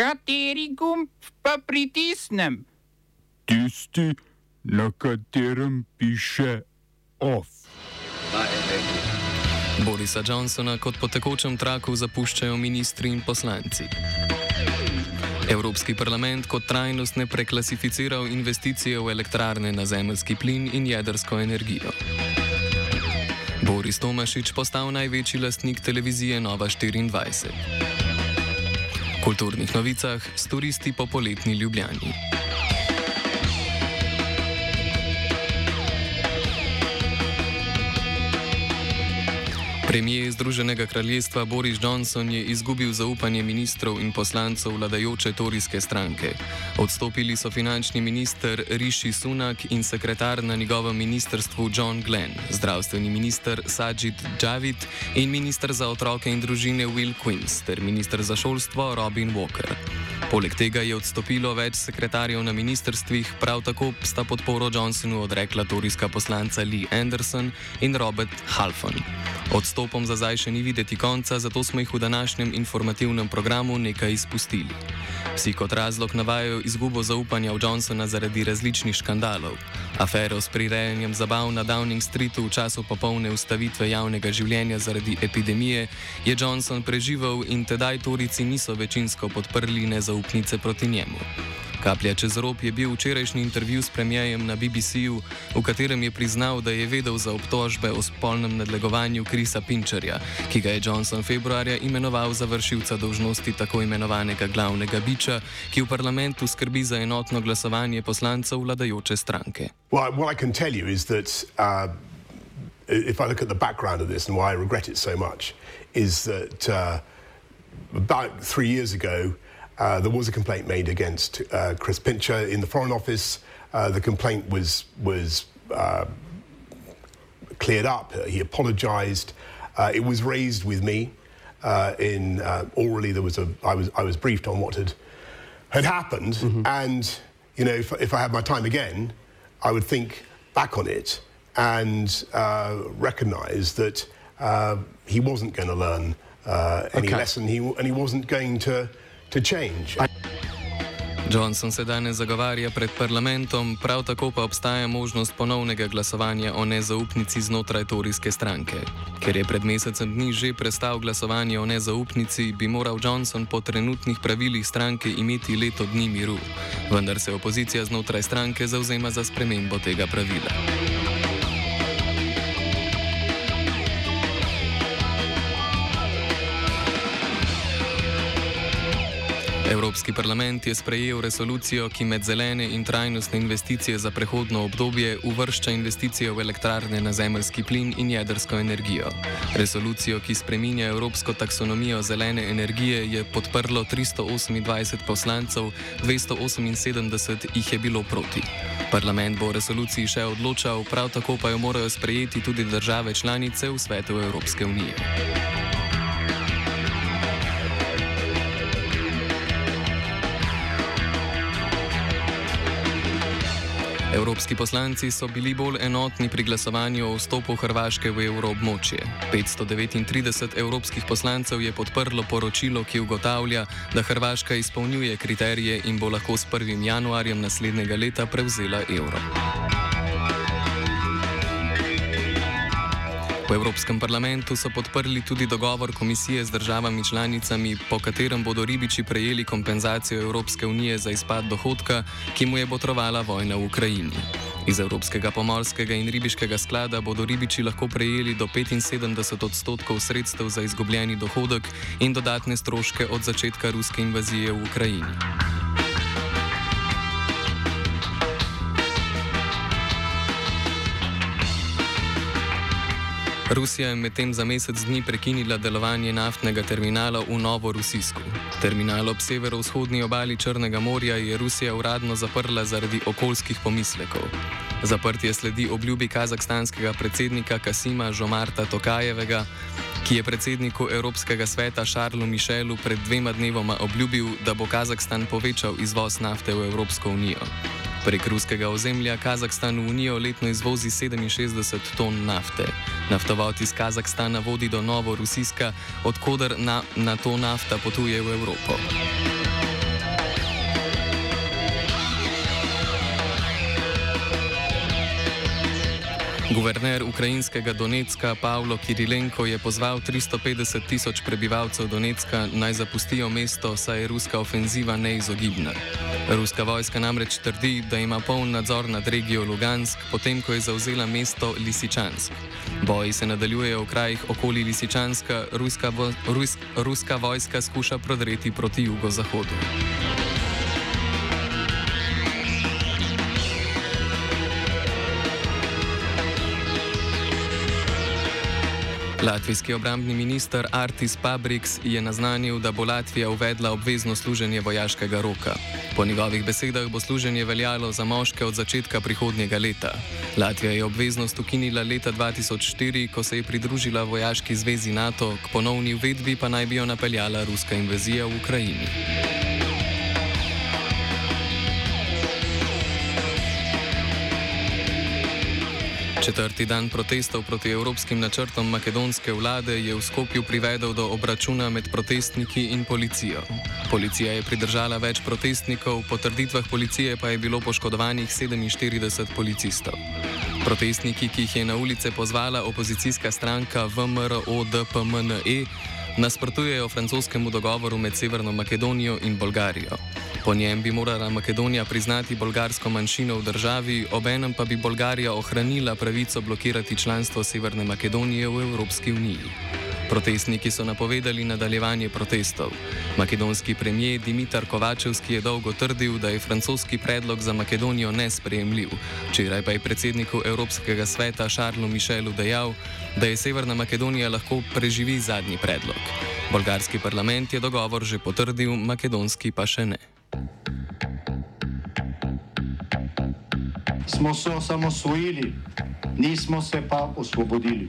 Kateri gumb pa pritisnem? Tisti, na katerem piše OF. Borisa Johnsona kot po tekočem traku zapuščajo ministri in poslanci. Evropski parlament kot trajnostne preklasificiral investicije v elektrarne na zemljski plin in jedrsko energijo. Boris Tomašič postal največji lastnik televizije Nova 24. Kulturnih novicah s turisti po poletni Ljubljani. Premijer Združenega kraljestva Boris Johnson je izgubil zaupanje ministrov in poslancev vladajoče torijske stranke. Odstopili so finančni minister Rishi Sunak in sekretar na njegovem ministrstvu John Glenn, zdravstveni minister Sajid Javid in minister za otroke in družine Will Quince ter minister za šolstvo Robin Walker. Poleg tega je odstopilo več sekretarjev na ministrstvih, prav tako sta podporo Johnsonu odrekla torijska poslanca Lee Anderson in Robert Halfon. Odstopom za zdaj še ni videti konca, zato smo jih v današnjem informativnem programu nekaj izpustili. Vsi kot razlog navajajo izgubo zaupanja v Johnsona zaradi različnih škandalov. Afero s prirejanjem zabav na Downing Streetu v času popolne ustavitve javnega življenja zaradi epidemije je Johnson preživel in tedaj Torici niso večinsko podprli nezaupnice proti njemu. Kaplja čez rob je bil včerajšnji intervju s premijejem na BBC-ju, v katerem je priznal, da je vedel za obtožbe o spolnem nadlegovanju Krisa Pinčerja, ki ga je Johnson februarja imenoval za vršilca dolžnosti tako imenovanega glavnega biča, ki v parlamentu skrbi za enotno glasovanje poslancev vladajoče stranke. Well, what I can tell you is that uh, if I look at the background of this and why I regret it so much, is that uh, about three years ago, Uh, there was a complaint made against uh, Chris Pincher in the Foreign Office. Uh, the complaint was was uh, cleared up. He apologised. Uh, it was raised with me. in orally, there was a. I was I was briefed on what had had happened, mm-hmm. and you know, if, if I had my time again, I would think back on it and recognise that he wasn't going to learn any okay. lesson. He and he wasn't going to to change. Johnson se danes zagovarja pred parlamentom, prav tako pa obstaja možnost ponovnega glasovanja o nezaupnici znotraj torijske stranke. Ker je pred mesecem dni že prestal glasovanje o nezaupnici, bi moral Johnson po trenutnih pravilih stranke imeti leto dni miru. Vendar se opozicija znotraj stranke zauzema za spremembo tega pravila. Evropski parlament je sprejel resolucijo, ki med zelene in trajnostne investicije za prehodno obdobje uvršča investicije v elektrarne na zemljski plin in jedrsko energijo. Resolucijo, ki spreminja evropsko taksonomijo zelene energije, je podprlo 328 poslancev, 278 jih je bilo proti. Parlament bo o resoluciji še odločal, prav tako pa jo morajo sprejeti tudi države članice v svetu Evropske unije. Evropski poslanci so bili bolj enotni pri glasovanju o vstopu Hrvaške v evroobmočje. 539 evropskih poslancev je podprlo poročilo, ki ugotavlja, da Hrvaška izpolnjuje kriterije in bo lahko s 1. januarjem naslednjega leta prevzela evro. V Evropskem parlamentu so podprli tudi dogovor komisije z državami članicami, po katerem bodo ribiči prejeli kompenzacijo Evropske unije za izpad dohodka, ki mu je botrovala vojna v Ukrajini. Iz Evropskega pomorskega in ribiškega sklada bodo ribiči lahko prejeli do 75 odstotkov sredstev za izgubljeni dohodek in dodatne stroške od začetka ruske invazije v Ukrajini. Rusija je medtem za mesec dni prekinila delovanje naftnega terminala v Novorusijsku. Terminal ob severovzhodni obali Črnega morja je Rusija uradno zaprla zaradi okoljskih pomislekov. Zaprtje sledi obljubi kazahstanskega predsednika Kasima Žomarta Tokajevega, ki je predsedniku Evropskega sveta Šarlu Mišelu pred dvema dnevoma obljubil, da bo Kazahstan povečal izvoz nafte v Evropsko unijo. Prek ruskega ozemlja Kazahstan v Unijo letno izvozi 67 ton nafte. Naftovod iz Kazahstana vodi do Novorusijska, odkudar na, na to nafta potuje v Evropo. Guverner ukrajinskega Donetska Pavlo Kirilenko je pozval 350 tisoč prebivalcev Donetska naj zapustijo mesto, saj je ruska ofenziva neizogibna. Ruska vojska namreč trdi, da ima poln nadzor nad regijo Lugansk, potem ko je zauzela mesto Lisičansk. Boji se nadaljujejo v krajih okoli Lisičanska, ruska, vo, rus, ruska vojska skuša prodreti proti jugozahodu. Latvijski obrambni minister Artis Pabriks je naznanil, da bo Latvija uvedla obvezno služenje vojaškega roka. Po njegovih besedah bo služenje veljalo za moške od začetka prihodnjega leta. Latvija je obveznost ukinila leta 2004, ko se je pridružila vojaški zvezi NATO, k ponovni uvedbi pa naj bi jo napeljala ruska invazija v Ukrajini. Četrti dan protestov proti evropskim načrtom makedonske vlade je v Skopju privedel do obračuna med protestniki in policijo. Policija je pridržala več protestnikov, po trditvah policije pa je bilo poškodovanih 47 policistov. Protestniki, ki jih je na ulice pozvala opozicijska stranka VMRO-DPMNE, nasprotujejo francoskemu dogovoru med Severno Makedonijo in Bolgarijo. Po njem bi morala Makedonija priznati bolgarsko manjšino v državi, obenem pa bi Bolgarija ohranila pravico blokirati članstvo Severne Makedonije v Evropski uniji. Protestniki so napovedali nadaljevanje protestov. Makedonski premijer Dimitar Kovačevski je dolgo trdil, da je francoski predlog za Makedonijo nesprejemljiv. Včeraj pa je predsedniku Evropskega sveta Šarlu Mišelu dejal, da je Severna Makedonija lahko preživi zadnji predlog. Bolgarski parlament je dogovor že potrdil, makedonski pa še ne. Smo se osamosvojili, nismo se pa osvobodili.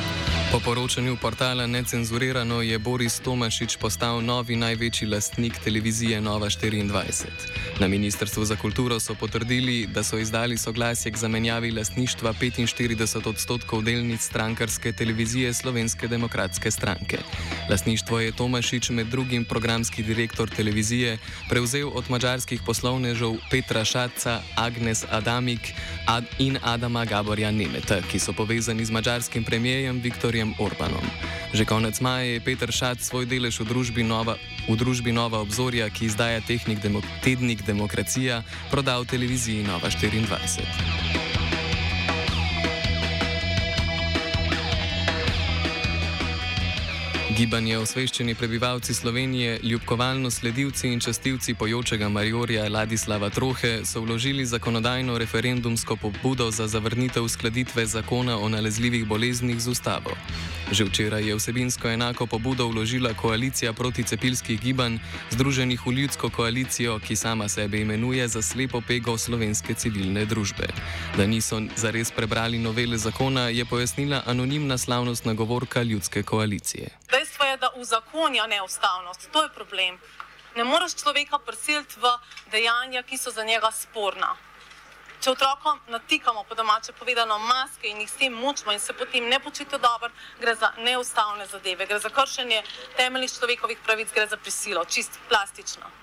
Po poročanju portala Necenzurirano je Boris Tomašič postal novi največji lastnik televizije Nova 24. Na Ministrstvu za kulturo so potrdili, da so izdali soglasje k zamenjavi lastništva 45 odstotkov delnic strankarske televizije Slovenske demokratske stranke. Lastništvo je Tomašič med drugim programski direktor televizije prevzel od mađarskih poslovnežev Petra Šaca, Agnes Adamik Ad in Adama Gaborja Nemeta, ki so povezani z mađarskim premijejem Viktorjem. Orbanom. Že konec maja je Peter Šat svoj delež v družbi Nova, v družbi Nova obzorja, ki izdaja demok tednik Demokracija, prodal televiziji Nova 24. Gibanje osveščeni prebivalci Slovenije, ljubkovalno sledilci in častilci pojočega Majorja Ladislava Trohe so vložili zakonodajno referendumsko pobudo za zavrnitev skladitve zakona o nalezljivih boleznih z ustavo. Že včeraj je vsebinsko enako pobudo vložila koalicija proticepilskih gibanj, združenih v ljudsko koalicijo, ki sama sebe imenuje za slepo pego slovenske civilne družbe. Da niso zares prebrali novele zakona, je pojasnila anonimna slavnostna govorka ljudske koalicije. Dejstvo je, da uzakonja neustavnost. To je problem. Ne moreš človeka prisiliti v dejanja, ki so za njega sporna. Če otrokom natikamo, po domače povedano, maske in jih s tem mučimo in se potem ne počutijo dobro, gre za neustavne zadeve, gre za kršenje temeljnih človekovih pravic, gre za prisilo, čist plastično.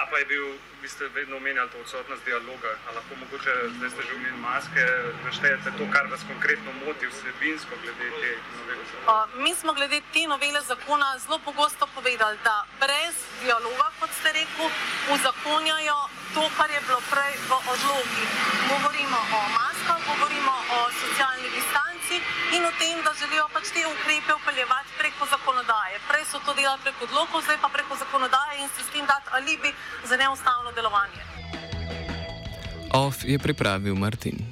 A pa je bil, vi ste vedno omenjali to odsotnost dialoga, ali lahko mogoče, zdaj ste že omenili maske, naštejete to, kar vas konkretno moti vsebinsko glede te novele zakona? Uh, mi smo glede te novele zakona zelo pogosto povedali, da brez dialoga, kot ste rekel, uzakonjajo to, kar je bilo prej v odlogi. Govorimo o maskah, govorimo o socialni distanci in o tem, da želijo pač te ukrepe upeljevati preko zakonodaje. Prej so to delali preko odlogov, zdaj pa preko zakonodaje in se s tem dati alibi za neustavno delovanje. OF je pripravil Martin.